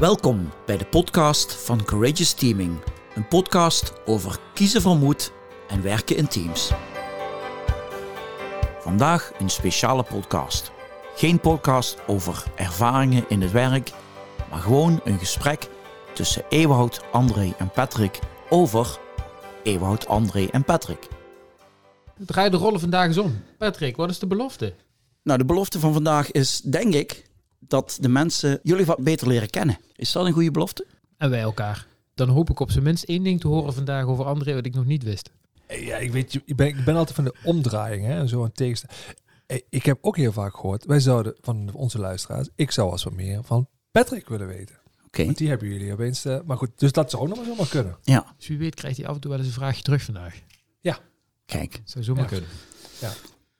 Welkom bij de podcast van Courageous Teaming. Een podcast over kiezen van moed en werken in teams. Vandaag een speciale podcast. Geen podcast over ervaringen in het werk, maar gewoon een gesprek tussen Ewout, André en Patrick over Ewout, André en Patrick. Draai de rollen vandaag eens om. Patrick, wat is de belofte? Nou, de belofte van vandaag is, denk ik, dat de mensen jullie wat beter leren kennen. Is dat een goede belofte? En wij elkaar. Dan hoop ik op zijn minst één ding te horen vandaag over André wat ik nog niet wist. Ja, ik weet, je- ik ben, ik ben altijd van de omdraaiing hè, en zo een tekst. Ik heb ook heel vaak gehoord, wij zouden van onze luisteraars, ik zou als wat meer van Patrick willen weten. Oké. Want die hebben jullie opeens. eh, maar goed, dus dat zou ook nog wel zomaar kunnen. Ja, Dus wie weet krijgt hij af en toe wel eens een vraagje terug vandaag. kijk. Zou zomaar Ja. kunnen.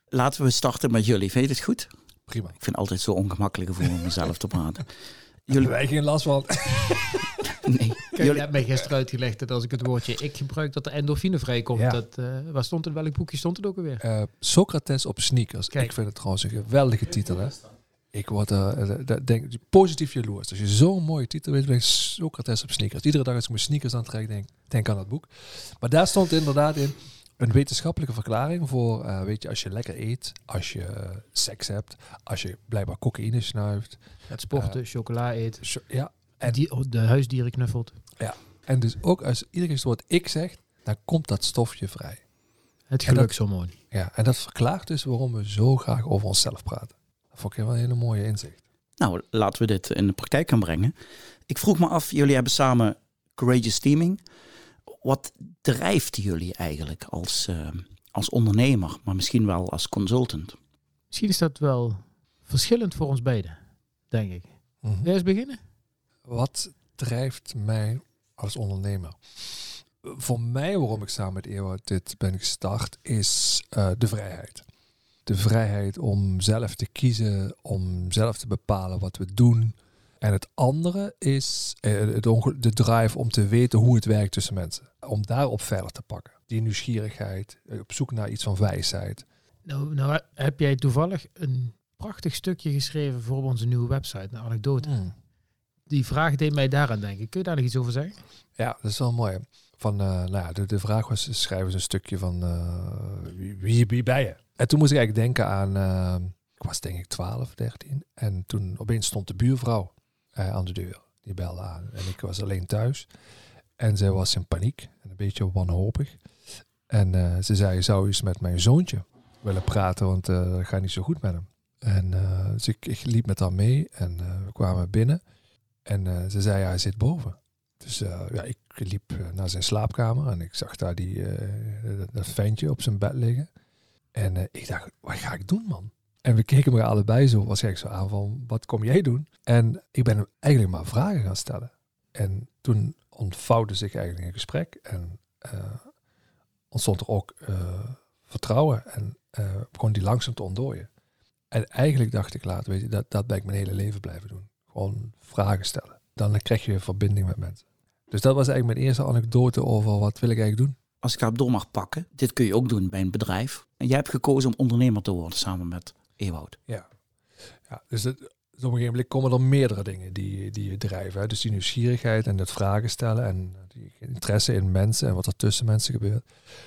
Laten we starten met jullie. Vind je het goed? Prima. Ik vind het altijd zo ongemakkelijk gevoel om mezelf te praten. Jullie wij geen last van. nee. Je Jullie, hebt mij gisteren uitgelegd dat als ik het woordje ik gebruik, dat er endorfine vrijkomt. Ja. Dat, eh, waar stond het? Welk boekje stond het ook alweer? Eh, Socrates op sneakers. Kijk. Ik vind het trouwens een geweldige titel. Hè? Ik word eh, denk, positief jaloers. Als je zo'n mooie titel weet, ben ik Socrates op sneakers. Iedere dag als ik mijn sneakers aantrek, denk denk aan dat boek. Maar daar stond inderdaad in een wetenschappelijke verklaring voor, eh, weet je, als je lekker eet, als je eh, seks hebt, als je blijkbaar cocaïne snuift. Het sporten, chocola eet, Ja, En- die, de huisdieren knuffelt. en dus ook als iedere keer woord ik zegt, dan komt dat stofje vrij. Het gelukshormoon. Ja, en dat verklaart dus waarom we zo graag over onszelf praten. Dat vond ik wel een hele mooie inzicht. nou, laten we dit in de praktijk gaan brengen. Ik vroeg me af, jullie hebben samen Courageous Teaming. Wat drijft jullie eigenlijk als, eh, als ondernemer, maar misschien wel als consultant? Misschien is dat wel verschillend voor ons beiden, denk ik. Wil jij eens beginnen? Wat drijft mij als ondernemer? Voor mij, waarom ik samen met Ewout dit ben gestart, is eh, de vrijheid. De vrijheid om zelf te kiezen, om zelf te bepalen wat we doen. En het andere is eh, het onge- de drive om te weten hoe het werkt tussen mensen. Om daarop verder te pakken. Die nieuwsgierigheid, eh, op zoek naar iets van wijsheid. Nou, nou heb jij toevallig een prachtig stukje geschreven voor onze nieuwe website, een anekdote. Die vraag deed mij daaraan denken. Kun je daar nog iets over zeggen? Ja, dat is wel mooi. Van, eh, nou ja, de, de vraag was, schrijven ze een stukje van eh, wie, wie, wie ben je? En toen moest ik eigenlijk denken aan, eh, ik was denk ik 12, 13. En toen opeens stond de buurvrouw eh, aan de deur. Die belde aan. En ik was alleen thuis. En zij was in paniek en een beetje wanhopig. En eh, ze zei, zou je eens met mijn zoontje willen praten, want eh het gaat niet zo goed met hem. En dus ik, ik liep met haar mee en we kwamen binnen. En ze zei, hij zit boven. Dus ja, ik liep naar zijn slaapkamer en ik zag daar die, dat, dat ventje op zijn bed liggen. En ik dacht, wat ga ik doen, man? En we keken elkaar allebei zo, waarschijnlijk zo aan van, wat kom jij doen? En ik ben hem eigenlijk maar vragen gaan stellen. En toen ontvouwde zich eigenlijk een gesprek en eh, ontstond er ook eh, vertrouwen en eh, begon die langzaam te ontdooien. En eigenlijk dacht ik later, weet je, dat, dat ben ik mijn hele leven blijven doen. Gewoon vragen stellen. Dan krijg je verbinding met mensen. Dus dat was eigenlijk mijn eerste anekdote over wat wil ik eigenlijk doen. Als ik daarop door mag pakken, dit kun je ook doen bij een bedrijf. En jij hebt gekozen om ondernemer te worden samen met Ewout. Ja, dus het, dus op een gegeven moment komen er meerdere dingen die, die je drijven. Hè. Dus die nieuwsgierigheid en het vragen stellen en die interesse in mensen en wat er tussen mensen gebeurt.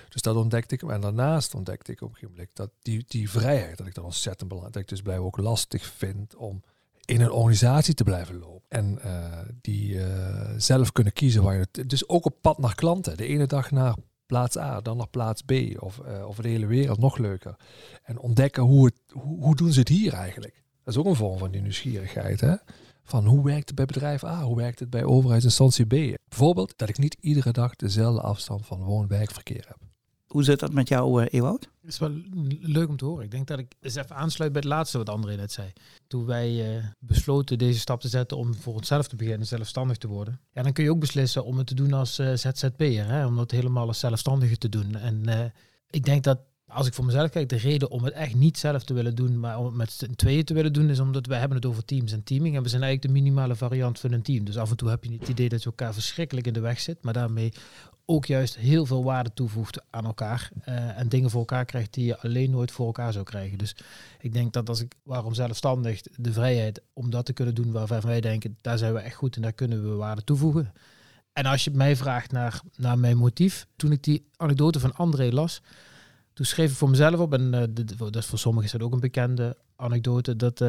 Dus dat ontdekte ik. En daarnaast ontdekte ik op een gegeven moment dat die, die vrijheid, dat ik dat ontzettend belangrijk, dat ik dus blijkbaar ook lastig vind om in een organisatie te blijven lopen. En eh, die eh, zelf kunnen kiezen waar je... Dus ook op pad naar klanten. De ene dag naar plaats A, dan naar plaats B. Of eh over de hele wereld, nog leuker. En ontdekken hoe, het, hoe, hoe doen ze het hier eigenlijk. Dat is ook een vorm van die nieuwsgierigheid. Hè? Van hoe werkt het bij bedrijf A? Hoe werkt het bij overheidsinstantie B? Bijvoorbeeld dat ik niet iedere dag dezelfde afstand van woon-werkverkeer heb. Hoe zit dat met jou, Ewout? Het is wel leuk om te horen. Ik denk dat ik eens even aansluit bij het laatste wat André net zei. Toen wij eh, besloten deze stap te zetten om voor onszelf te beginnen, zelfstandig te worden. Ja, dan kun je ook beslissen om het te doen als eh, ZZP'er. Om dat helemaal als zelfstandige te doen. En ik denk dat als ik voor mezelf kijk, de reden om het echt niet zelf te willen doen, maar om het met z'n tweeën te willen doen, is omdat wij hebben het over teams en teaming. En we zijn eigenlijk de minimale variant van een team. Dus af en toe heb je het idee dat je elkaar verschrikkelijk in de weg zit, maar daarmee ook juist heel veel waarde toevoegt aan elkaar. eh, en dingen voor elkaar krijgt die je alleen nooit voor elkaar zou krijgen. Dus ik denk dat als ik, waarom zelfstandig, de vrijheid om dat te kunnen doen waarvan wij denken, daar zijn we echt goed en daar kunnen we waarde toevoegen. En als je mij vraagt naar, naar mijn motief, toen ik die anekdote van André las, toen schreef ik voor mezelf op, en eh, dat is voor sommigen is dat ook een bekende anekdote, dat eh,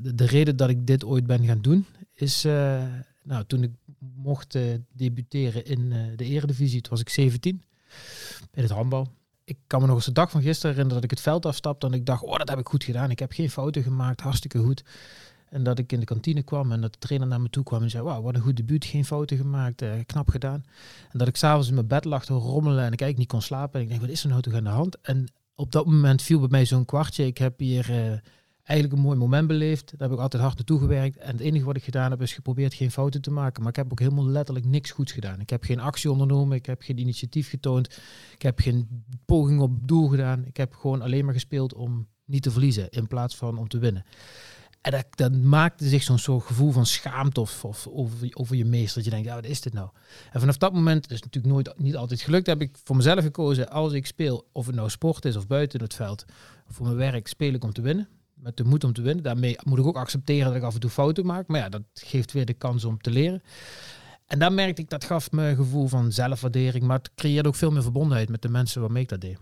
de, de reden dat ik dit ooit ben gaan doen, is eh, nou, toen ik mocht debuteren in de eredivisie, toen was ik 17, in het handbal. Ik kan me nog eens de dag van gisteren herinneren dat ik het veld afstapte en ik dacht, oh, dat heb ik goed gedaan. Ik heb geen fouten gemaakt, hartstikke goed. En dat ik in de kantine kwam en dat de trainer naar me toe kwam en zei, wauw, wat een goed debuut, geen fouten gemaakt, eh, knap gedaan. En dat ik s'avonds in mijn bed lag te rommelen en ik eigenlijk niet kon slapen. En ik denk, wat is er nou toch aan de hand? En op dat moment viel bij mij zo'n kwartje. Ik heb hier eh, eigenlijk een mooi moment beleefd. Daar heb ik altijd hard naartoe gewerkt. En het enige wat ik gedaan heb, is geprobeerd geen fouten te maken. Maar ik heb ook helemaal letterlijk niks goeds gedaan. Ik heb geen actie ondernomen. Ik heb geen initiatief getoond. Ik heb geen poging op doel gedaan. Ik heb gewoon alleen maar gespeeld om niet te verliezen. In plaats van om te winnen. En dat, maakte zich zo'n soort gevoel van schaamte of, of over, je meester. Dat je denkt, ja, wat is dit nou? En vanaf dat moment, dat is natuurlijk nooit, niet altijd gelukt, heb ik voor mezelf gekozen. Als ik speel, of het nou sport is of buiten het veld, voor mijn werk speel ik om te winnen. Met de moed om te winnen. Daarmee moet ik ook accepteren dat ik af en toe fouten maak. Maar ja, dat geeft weer de kans om te leren. En daar merkte ik, dat gaf me een gevoel van zelfwaardering. Maar het creëerde ook veel meer verbondenheid met de mensen waarmee ik dat deed.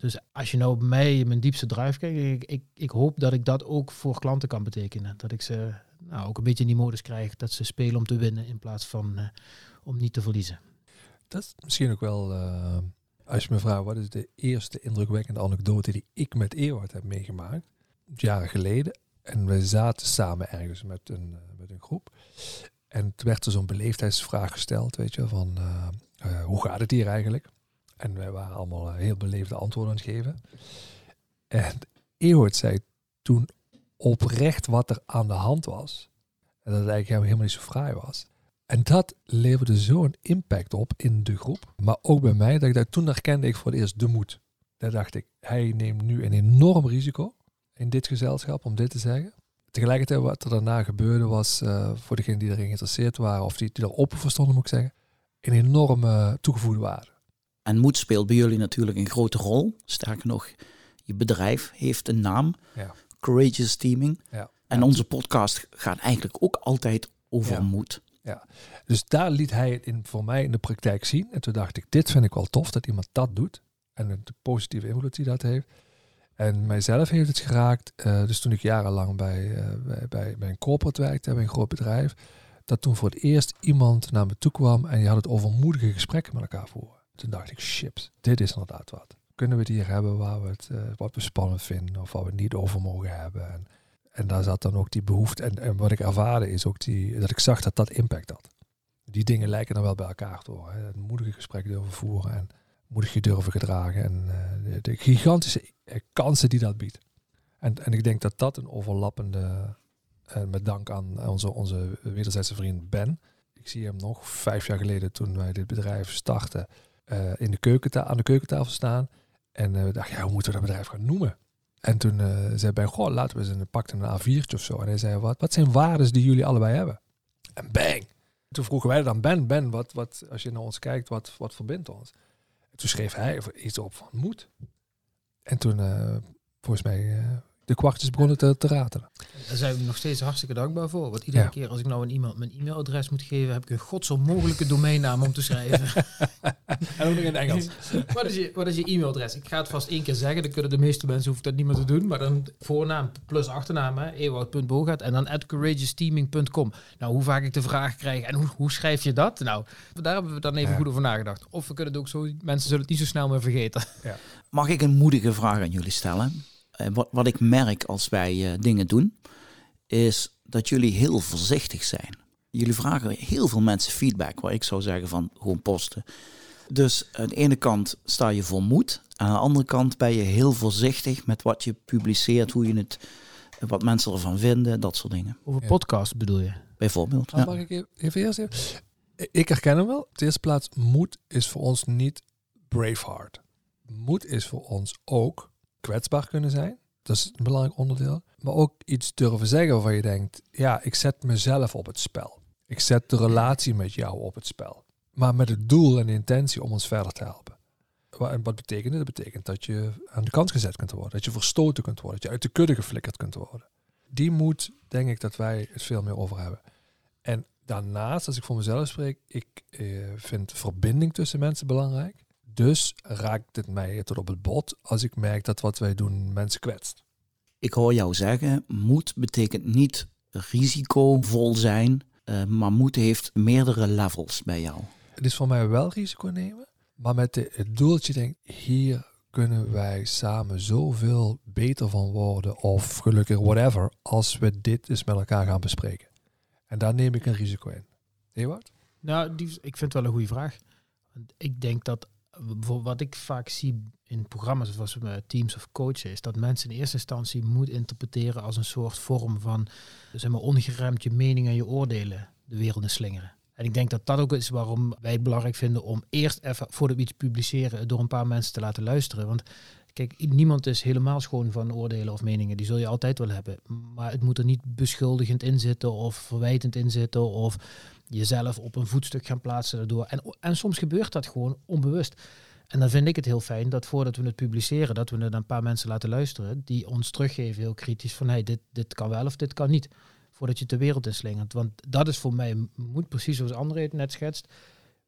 Dus als je nou bij mij mijn diepste drive kijkt, ik, ik, ik hoop dat ik dat ook voor klanten kan betekenen. Dat ik ze nou, ook een beetje in die modus krijg dat ze spelen om te winnen in plaats van eh, om niet te verliezen. Dat is misschien ook wel, eh, als je me vraagt, wat is de eerste indrukwekkende anekdote die ik met Ewart heb meegemaakt? Jaren geleden. En we zaten samen ergens met een, eh, met een groep. En toen werd er zo'n beleefdheidsvraag gesteld, weet je, van hoe gaat het hier eigenlijk? En wij waren allemaal eh, heel beleefde antwoorden aan het geven. En Ewart zei toen oprecht wat er aan de hand was. En dat het eigenlijk helemaal niet zo fraai was. En dat leverde zo'n impact op in de groep. Maar ook bij mij, dat ik dat toen herkende ik voor het eerst de moed. Daar dacht ik, hij neemt nu een enorm risico in dit gezelschap om dit te zeggen. Tegelijkertijd wat er daarna gebeurde was, eh, voor degenen die erin geïnteresseerd waren, of die, die er open voor stonden moet ik zeggen, een enorme toegevoegde waarde. En moed speelt bij jullie natuurlijk een grote rol. Sterker nog, je bedrijf heeft een naam. Ja. Courageous Teaming. Ja. En Ja. onze podcast gaat eigenlijk ook altijd over Ja. moed. Dus daar liet hij het in, voor mij in de praktijk zien. En toen dacht ik, dit vind ik wel tof dat iemand dat doet. En de positieve invloed die dat heeft. En mijzelf heeft het geraakt. eh, dus toen ik jarenlang bij, bij, bij, bij een corporate werkte, bij een groot bedrijf. Dat toen voor het eerst iemand naar me toe kwam en je had het over moedige gesprekken met elkaar voeren. Toen dacht ik, chips, dit is inderdaad wat. Kunnen we het hier hebben waar we het, eh, wat we spannend vinden of waar we het niet over mogen hebben. En, en daar zat dan ook die behoefte. En, en wat ik ervaarde is ook die, dat ik zag dat dat impact had. Die dingen lijken dan wel bij elkaar te. Het moedige gesprek durven voeren en moedig je durven gedragen. En eh, de, gigantische eh, kansen die dat biedt. En, en ik denk dat dat een overlappende, eh, met dank aan onze, onze wederzijdse vriend Ben. Ik zie hem nog vijf jaar geleden toen wij dit bedrijf startten eh, in de keukenta aan de keukentafel staan. En eh, we dachten, ja, hoe moeten we dat bedrijf gaan noemen? En toen eh, zei Ben, goh, laten we eens een pakte een A4'tje of zo. En hij zei, wat, wat zijn waarden die jullie allebei hebben? En bang! Toen vroegen wij dan Ben, Ben, wat, wat, als je naar ons kijkt, wat, wat verbindt ons? En toen schreef hij iets op van moed. En toen, volgens mij, de kwartjes begonnen te, te ratelen. Daar zijn we nog steeds hartstikke dankbaar voor. Want iedere Ja. keer als ik nou een iemand mijn e-mailadres moet geven, heb ik een godsonmogelijke domeinnaam om te schrijven. En ook nog in het Engels. wat, is je, wat is je e-mailadres? Ik ga het vast één keer zeggen. Dan kunnen de meeste mensen hoeven dat niet meer te doen. Maar dan voornaam plus achternaam, ewout.bogaert en dan at courageousteaming.com. Nou, hoe vaak ik de vraag krijg en hoe, hoe schrijf je dat? Nou, daar hebben we dan even Ja. goed over nagedacht. Of we kunnen het ook zo, mensen zullen het niet zo snel meer vergeten. Mag ik een moedige vraag aan jullie stellen? Eh, wat, wat ik merk als wij eh, dingen doen, is dat jullie heel voorzichtig zijn. Jullie vragen heel veel mensen feedback, waar ik zou zeggen van gewoon posten. Dus aan de ene kant sta je voor moed. Aan de andere kant ben je heel voorzichtig met wat je publiceert, hoe je het, wat mensen ervan vinden, dat soort dingen. Over Ja. podcast bedoel je? Bijvoorbeeld. Ja. mag ik even- even eerst even? Ik herken hem wel. Op de eerste plaats, moed is voor ons niet Braveheart. Moed is voor ons ook kwetsbaar kunnen zijn. Dat is een belangrijk onderdeel. Maar ook iets durven zeggen waarvan je denkt, ja, ik zet mezelf op het spel. Ik zet de relatie met jou op het spel. Maar met het doel en de intentie om ons verder te helpen. En wat betekent dat? Dat betekent dat je aan de kant gezet kunt worden. Dat je verstoten kunt worden. Dat je uit de kudde geflikkerd kunt worden. Die moet, denk ik, dat wij het veel meer over hebben. En daarnaast, als ik voor mezelf spreek, ik eh, vind verbinding tussen mensen belangrijk. Dus raakt het mij tot op het bot als ik merk dat wat wij doen mensen kwetst. Ik hoor jou zeggen, moed betekent niet risicovol zijn, uh, maar moed heeft meerdere levels bij jou. Het is voor mij wel risico nemen, maar met de, het doeltje denk hier kunnen wij samen zoveel beter van worden of gelukkig whatever als we dit eens met elkaar gaan bespreken. En daar neem ik een risico in. Ewart? Nou, die, ik vind het wel een goede vraag. Ik denk dat wat ik vaak zie in programma's zoals met teams of coaches, is dat mensen in eerste instantie moet interpreteren als een soort vorm van zeg maar, je mening en je oordelen de wereld in slingeren. En ik denk dat dat ook is waarom wij het belangrijk vinden om eerst even voordat we iets publiceren door een paar mensen te laten luisteren. Want kijk, niemand is helemaal schoon van oordelen of meningen. Die zul je altijd wel hebben. Maar het moet er niet beschuldigend in zitten of verwijtend in zitten of jezelf op een voetstuk gaan plaatsen daardoor. En, en soms gebeurt dat gewoon onbewust. En dan vind ik het heel fijn dat voordat we het publiceren, dat we het een paar mensen laten luisteren die ons teruggeven heel kritisch van hey, dit, dit kan wel of dit kan niet. Voordat je de wereld inslingert. Want dat is voor mij, moet precies zoals André het net schetst,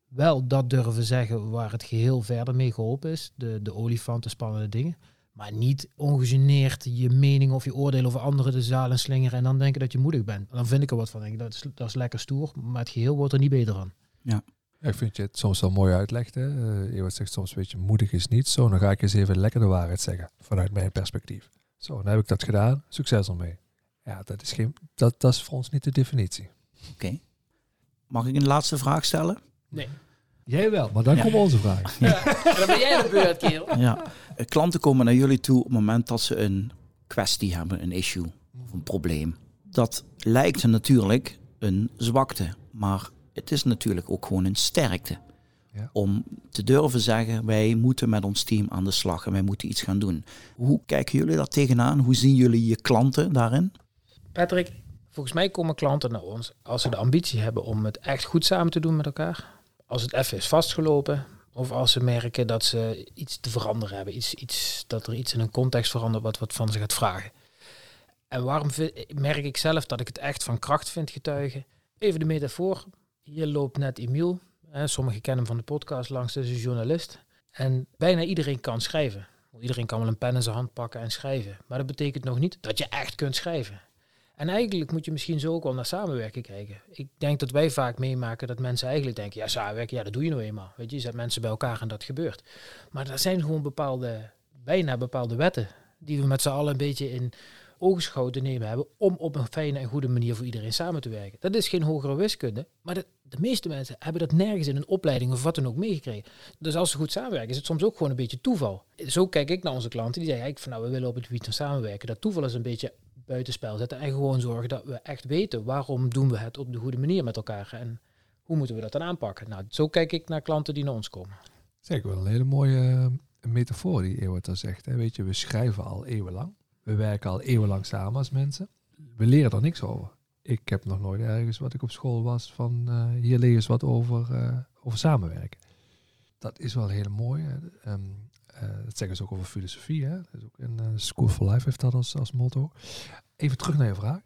wel dat durven zeggen waar het geheel verder mee geholpen is. De, de olifanten, spannende dingen. Maar niet ongegeneerd je mening of je oordeel over anderen de zaal en slingeren en dan denken dat je moedig bent. Dan vind ik er wat van. Denk, dat, is, dat is lekker stoer, maar het geheel wordt er niet beter van. Ja. ja ik vind je het soms wel mooi uitlegt. Hè? Uh, zegt soms, weet je, moedig is niet zo. Dan ga ik eens even lekker de waarheid zeggen, vanuit mijn perspectief. Zo, dan heb ik dat gedaan. Succes ermee. Ja, dat is, geen, dat, dat is voor ons niet de definitie. Oké. Mag ik een laatste vraag stellen? Nee. Jij wel, maar dan komt onze vraag. Ja. dan ben jij de beurt, kerel. Ja. Klanten komen naar jullie toe op het moment dat ze een kwestie hebben, een issue of een probleem. Dat lijkt natuurlijk een zwakte, maar het is natuurlijk ook gewoon een sterkte. Ja. Om te durven zeggen, wij moeten met ons team aan de slag en wij moeten iets gaan doen. Hoe kijken jullie daar tegenaan? Hoe zien jullie je klanten daarin? Patrick, volgens mij komen klanten naar ons als ze de ambitie hebben om het echt goed samen te doen met elkaar als het even is vastgelopen, of als ze merken dat ze iets te veranderen hebben, iets, iets, dat er iets in een context verandert wat, wat van ze gaat vragen. En waarom merk ik zelf dat ik het echt van kracht vind getuigen? Even de metafoor. Hier loopt net Emiel. Hè, sommigen kennen hem van de podcast langs, dus een journalist. En bijna iedereen kan schrijven. Iedereen kan wel een pen in zijn hand pakken en schrijven. Maar dat betekent nog niet dat je echt kunt schrijven. En eigenlijk moet je misschien zo ook wel naar samenwerken kijken. Ik denk dat wij vaak meemaken dat mensen eigenlijk denken, ja, samenwerken, ja, dat doe je nou eenmaal. Weet je, je zet mensen bij elkaar en dat gebeurt. Maar er zijn gewoon bepaalde, bijna bepaalde wetten die we met z'n allen een beetje in oogschouw te nemen hebben om op een fijne en goede manier voor iedereen samen te werken. Dat is geen hogere wiskunde, maar de, de meeste mensen hebben dat nergens in een opleiding of wat dan ook meegekregen. Dus als ze goed samenwerken, is het soms ook gewoon een beetje toeval. Zo kijk ik naar onze klanten, die zeggen, van nou, we willen op het gebied van samenwerken. Dat toeval is een beetje buitenspel zetten en gewoon zorgen dat we echt weten waarom doen we het op de goede manier met elkaar en hoe moeten we dat dan aanpakken. Nou, zo kijk ik naar klanten die naar ons komen. Zeg wel een hele mooie uh, metafoor die Eeuwert daar zegt. Hè. Weet je, we schrijven al eeuwenlang. We werken al eeuwenlang samen als mensen. We leren er niks over. Ik heb nog nooit ergens wat ik op school was van uh, hier leer eens wat over, uh, over samenwerken. Dat is wel heel mooi. Um, dat zeggen ze ook over filosofie. Hè? Dat is ook in uh, School for Life heeft dat als, als motto. Even terug naar je vraag.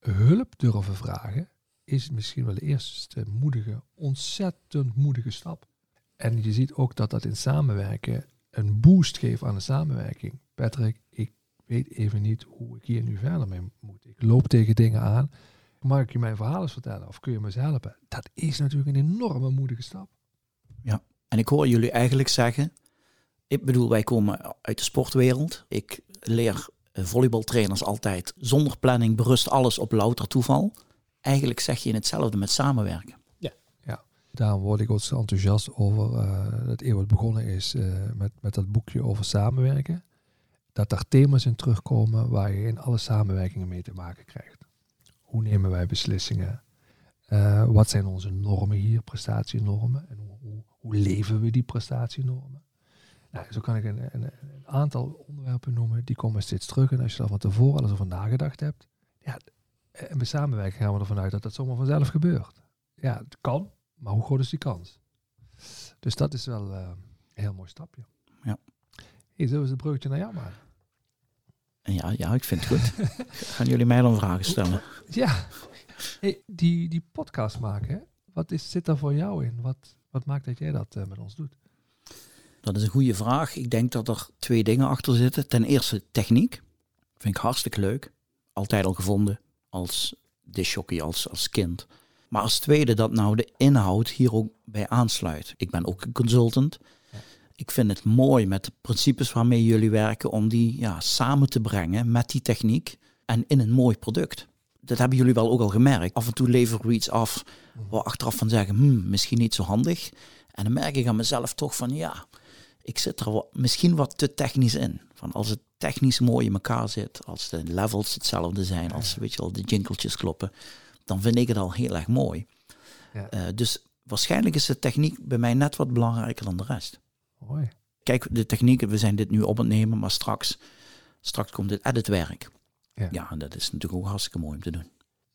Hulp durven vragen is misschien wel de eerste moedige, ontzettend moedige stap. En je ziet ook dat dat in samenwerken een boost geeft aan de samenwerking. Patrick, ik weet even niet hoe ik hier nu verder mee moet. Ik loop tegen dingen aan. Mag ik je mijn verhaal eens vertellen of kun je me eens helpen? Dat is natuurlijk een enorme moedige stap. Ja, en ik hoor jullie eigenlijk zeggen, ik bedoel, wij komen uit de sportwereld. Ik leer volleybaltrainers altijd zonder planning berust alles op louter toeval. Eigenlijk zeg je hetzelfde met samenwerken. Ja, ja. daarom word ik ook zo enthousiast over uh, dat Eeuwert begonnen is uh, met, met dat boekje over samenwerken. Dat er thema's in terugkomen waar je in alle samenwerkingen mee te maken krijgt. Hoe nemen wij beslissingen? Uh, wat zijn onze normen hier, prestatienormen? En hoe, hoe, hoe leven we die prestatienormen? Nou, zo kan ik een, een, een aantal onderwerpen noemen. Die komen steeds terug. En als je daar van tevoren alles over nagedacht hebt. Ja, en bij samenwerking gaan we ervan uit dat dat zomaar vanzelf gebeurt. Ja, het kan. Maar hoe groot is die kans? Dus dat is wel eh, een heel mooi stapje. Ja. Hey, zo is het bruggetje naar jou maar. En ja, ja, ik vind het goed. Gaan jullie mij dan vragen stellen? Ja, hey, die, die podcast maken, hè? wat is, zit daar voor jou in? Wat, wat maakt dat jij dat eh, met ons doet? Dat is een goede vraag. Ik denk dat er twee dingen achter zitten. Ten eerste techniek. Vind ik hartstikke leuk. Altijd al gevonden als disjockey, als, als kind. Maar als tweede dat nou de inhoud hier ook bij aansluit. Ik ben ook een consultant. Ik vind het mooi met de principes waarmee jullie werken om die ja, samen te brengen met die techniek en in een mooi product. Dat hebben jullie wel ook al gemerkt. Af en toe leveren we iets af waar achteraf van zeggen, hmm, misschien niet zo handig. En dan merk ik aan mezelf toch van ja, ik zit er wat, misschien wat te technisch in. Van als het technisch mooi in elkaar zit, als de levels hetzelfde zijn, als weet je wel, de jinkeltjes kloppen, dan vind ik het al heel erg mooi. Ja. Uh, dus waarschijnlijk is de techniek bij mij net wat belangrijker dan de rest. Mooi. Kijk, de techniek, we zijn dit nu op het nemen, maar straks, straks komt het editwerk. Ja. ja, en dat is natuurlijk ook hartstikke mooi om te doen.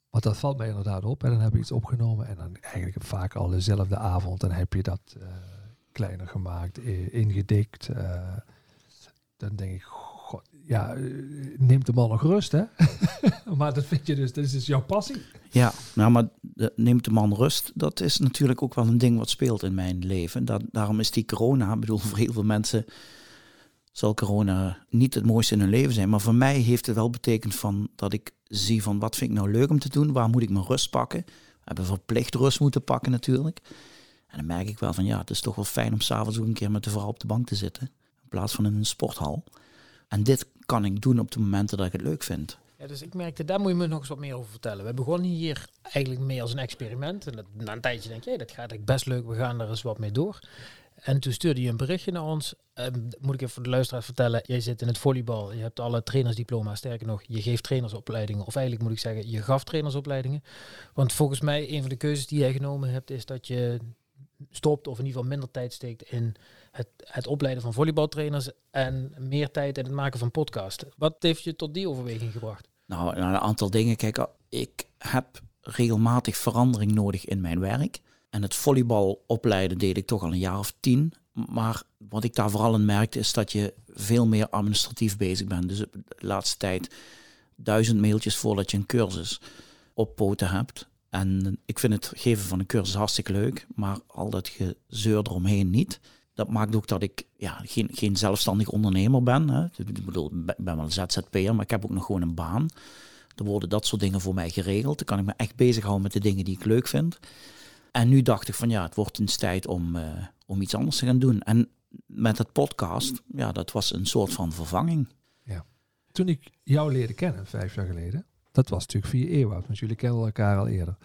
Want dat valt mij inderdaad op. En dan heb je iets opgenomen en dan eigenlijk vaak al dezelfde avond. Dan heb je dat uh, kleiner gemaakt, ingedikt. Uh, dan denk ik, god, ja, neemt de man nog rust, hè? maar dat vind je dus, dat is dus jouw passie. Ja, nou, maar de, neemt de man rust, dat is natuurlijk ook wel een ding wat speelt in mijn leven. Daarom is die corona, ik bedoel, voor heel veel mensen zal corona niet het mooiste in hun leven zijn. Maar voor mij heeft het wel betekend van dat ik zie van wat vind ik nou leuk om te doen, waar moet ik mijn rust pakken. We hebben verplicht rust moeten pakken natuurlijk. En dan merk ik wel van ja, het is toch wel fijn om s'avonds ook een keer met de vrouw op de bank te zitten. In plaats van in een sporthal. En dit kan ik doen op de momenten dat ik het leuk vind. Ja, dus ik merkte, daar moet je me nog eens wat meer over vertellen. We begonnen hier eigenlijk mee als een experiment. En na een tijdje denk je, hey, dat gaat eigenlijk best leuk, we gaan er eens wat mee door. En toen stuurde je een berichtje naar ons. Um, moet ik even voor de luisteraars vertellen, jij zit in het volleybal, je hebt alle trainersdiploma's. Sterker nog, je geeft trainersopleidingen. Of eigenlijk moet ik zeggen, je gaf trainersopleidingen. Want volgens mij, een van de keuzes die jij genomen hebt, is dat je stopt of in ieder geval minder tijd steekt in het, het opleiden van volleybaltrainers en meer tijd in het maken van podcasten. Wat heeft je tot die overweging gebracht? Nou, een aantal dingen. Kijk, ik heb regelmatig verandering nodig in mijn werk. En het volleybal opleiden deed ik toch al een jaar of tien. Maar wat ik daar vooral in merkte is dat je veel meer administratief bezig bent. Dus de laatste tijd duizend mailtjes voordat je een cursus op poten hebt. En ik vind het geven van een cursus hartstikke leuk, maar al dat gezeur eromheen niet. Dat maakt ook dat ik ja, geen, geen zelfstandig ondernemer ben. Hè. Ik bedoel, ik ben wel een ZZP'er, maar ik heb ook nog gewoon een baan. Er worden dat soort dingen voor mij geregeld. Dan kan ik me echt bezighouden met de dingen die ik leuk vind. En nu dacht ik van ja, het wordt eens tijd om, uh, om iets anders te gaan doen. En met het podcast, ja, dat was een soort van vervanging. Ja. Toen ik jou leerde kennen, vijf jaar geleden, dat was natuurlijk via Ewout, want jullie kennen elkaar al eerder.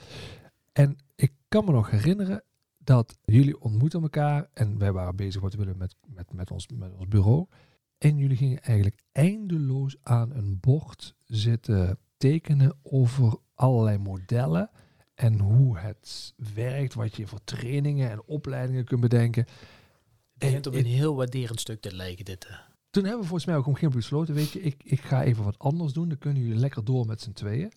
En ik kan me nog herinneren dat jullie ontmoeten elkaar en wij waren bezig wat we willen met, met, met, ons, met ons bureau. En jullie gingen eigenlijk eindeloos aan een bord zitten tekenen over allerlei modellen en hoe het werkt, wat je voor trainingen en opleidingen kunt bedenken. Het begint op een heel waarderend stuk te lijken dit. Toen hebben we volgens mij ook om geen besloten, weet je, ik, ik ga even wat anders doen. Dan kunnen jullie lekker door met z'n tweeën.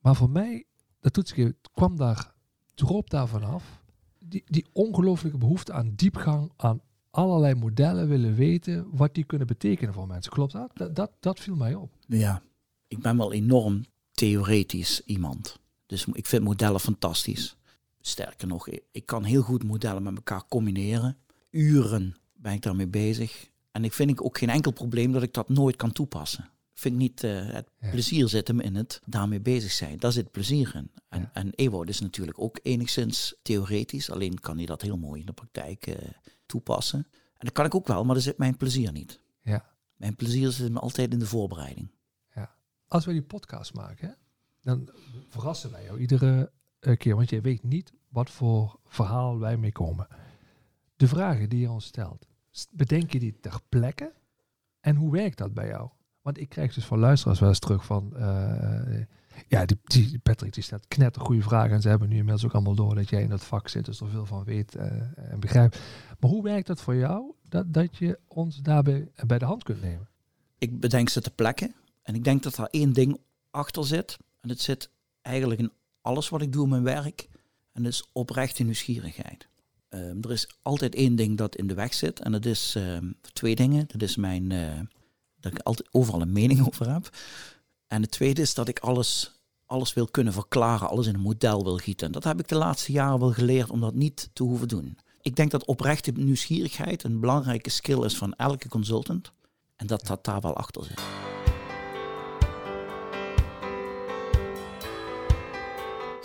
Maar voor mij, dat toetsje kwam daar, droop daar vanaf. Die, die ongelooflijke behoefte aan diepgang, aan allerlei modellen willen weten wat die kunnen betekenen voor mensen. Klopt dat? Dat, dat, dat viel mij op. Ja, ik ben wel enorm theoretisch iemand. Dus ik vind modellen fantastisch. Sterker nog, ik kan heel goed modellen met elkaar combineren. Uren ben ik daarmee bezig. En ik vind ik ook geen enkel probleem dat ik dat nooit kan toepassen. Ik vind niet uh, het Ja. plezier zit hem in het daarmee bezig zijn. Daar zit plezier in. En, Ja. en is natuurlijk ook enigszins theoretisch. Alleen kan hij dat heel mooi in de praktijk eh, toepassen. En dat kan ik ook wel, maar daar zit mijn plezier niet. Ja. Mijn plezier zit hem altijd in de voorbereiding. Als wij die podcast maken, dan verrassen wij jou iedere eh, keer. Want jij weet niet wat voor verhaal wij mee komen. De vragen die je ons stelt, bedenk je die ter plekke? En hoe werkt dat bij jou? Want ik krijg dus van luisteraars wel eens terug van... eh, ja, die, die Patrick die stelt knettergoeie vragen. En ze hebben nu inmiddels ook allemaal door dat jij in dat vak zit. Dus er veel van weet eh, en begrijpt. Maar hoe werkt dat voor jou? dat, dat je ons daarbij bij de hand kunt nemen? Ik bedenk ze te plekken. En ik denk dat daar één ding achter zit. En het zit eigenlijk in alles wat ik doe in mijn werk. En dat is oprechte nieuwsgierigheid. Ehm, er is altijd één ding dat in de weg zit. En dat is ehm, twee dingen. Dat is mijn, eh, dat ik altijd overal een mening over heb. En het tweede is dat ik alles, alles wil kunnen verklaren, alles in een model wil gieten. En dat heb ik de laatste jaren wel geleerd om dat niet te hoeven doen. Ik denk dat oprechte nieuwsgierigheid een belangrijke skill is van elke consultant. En dat dat daar wel achter zit.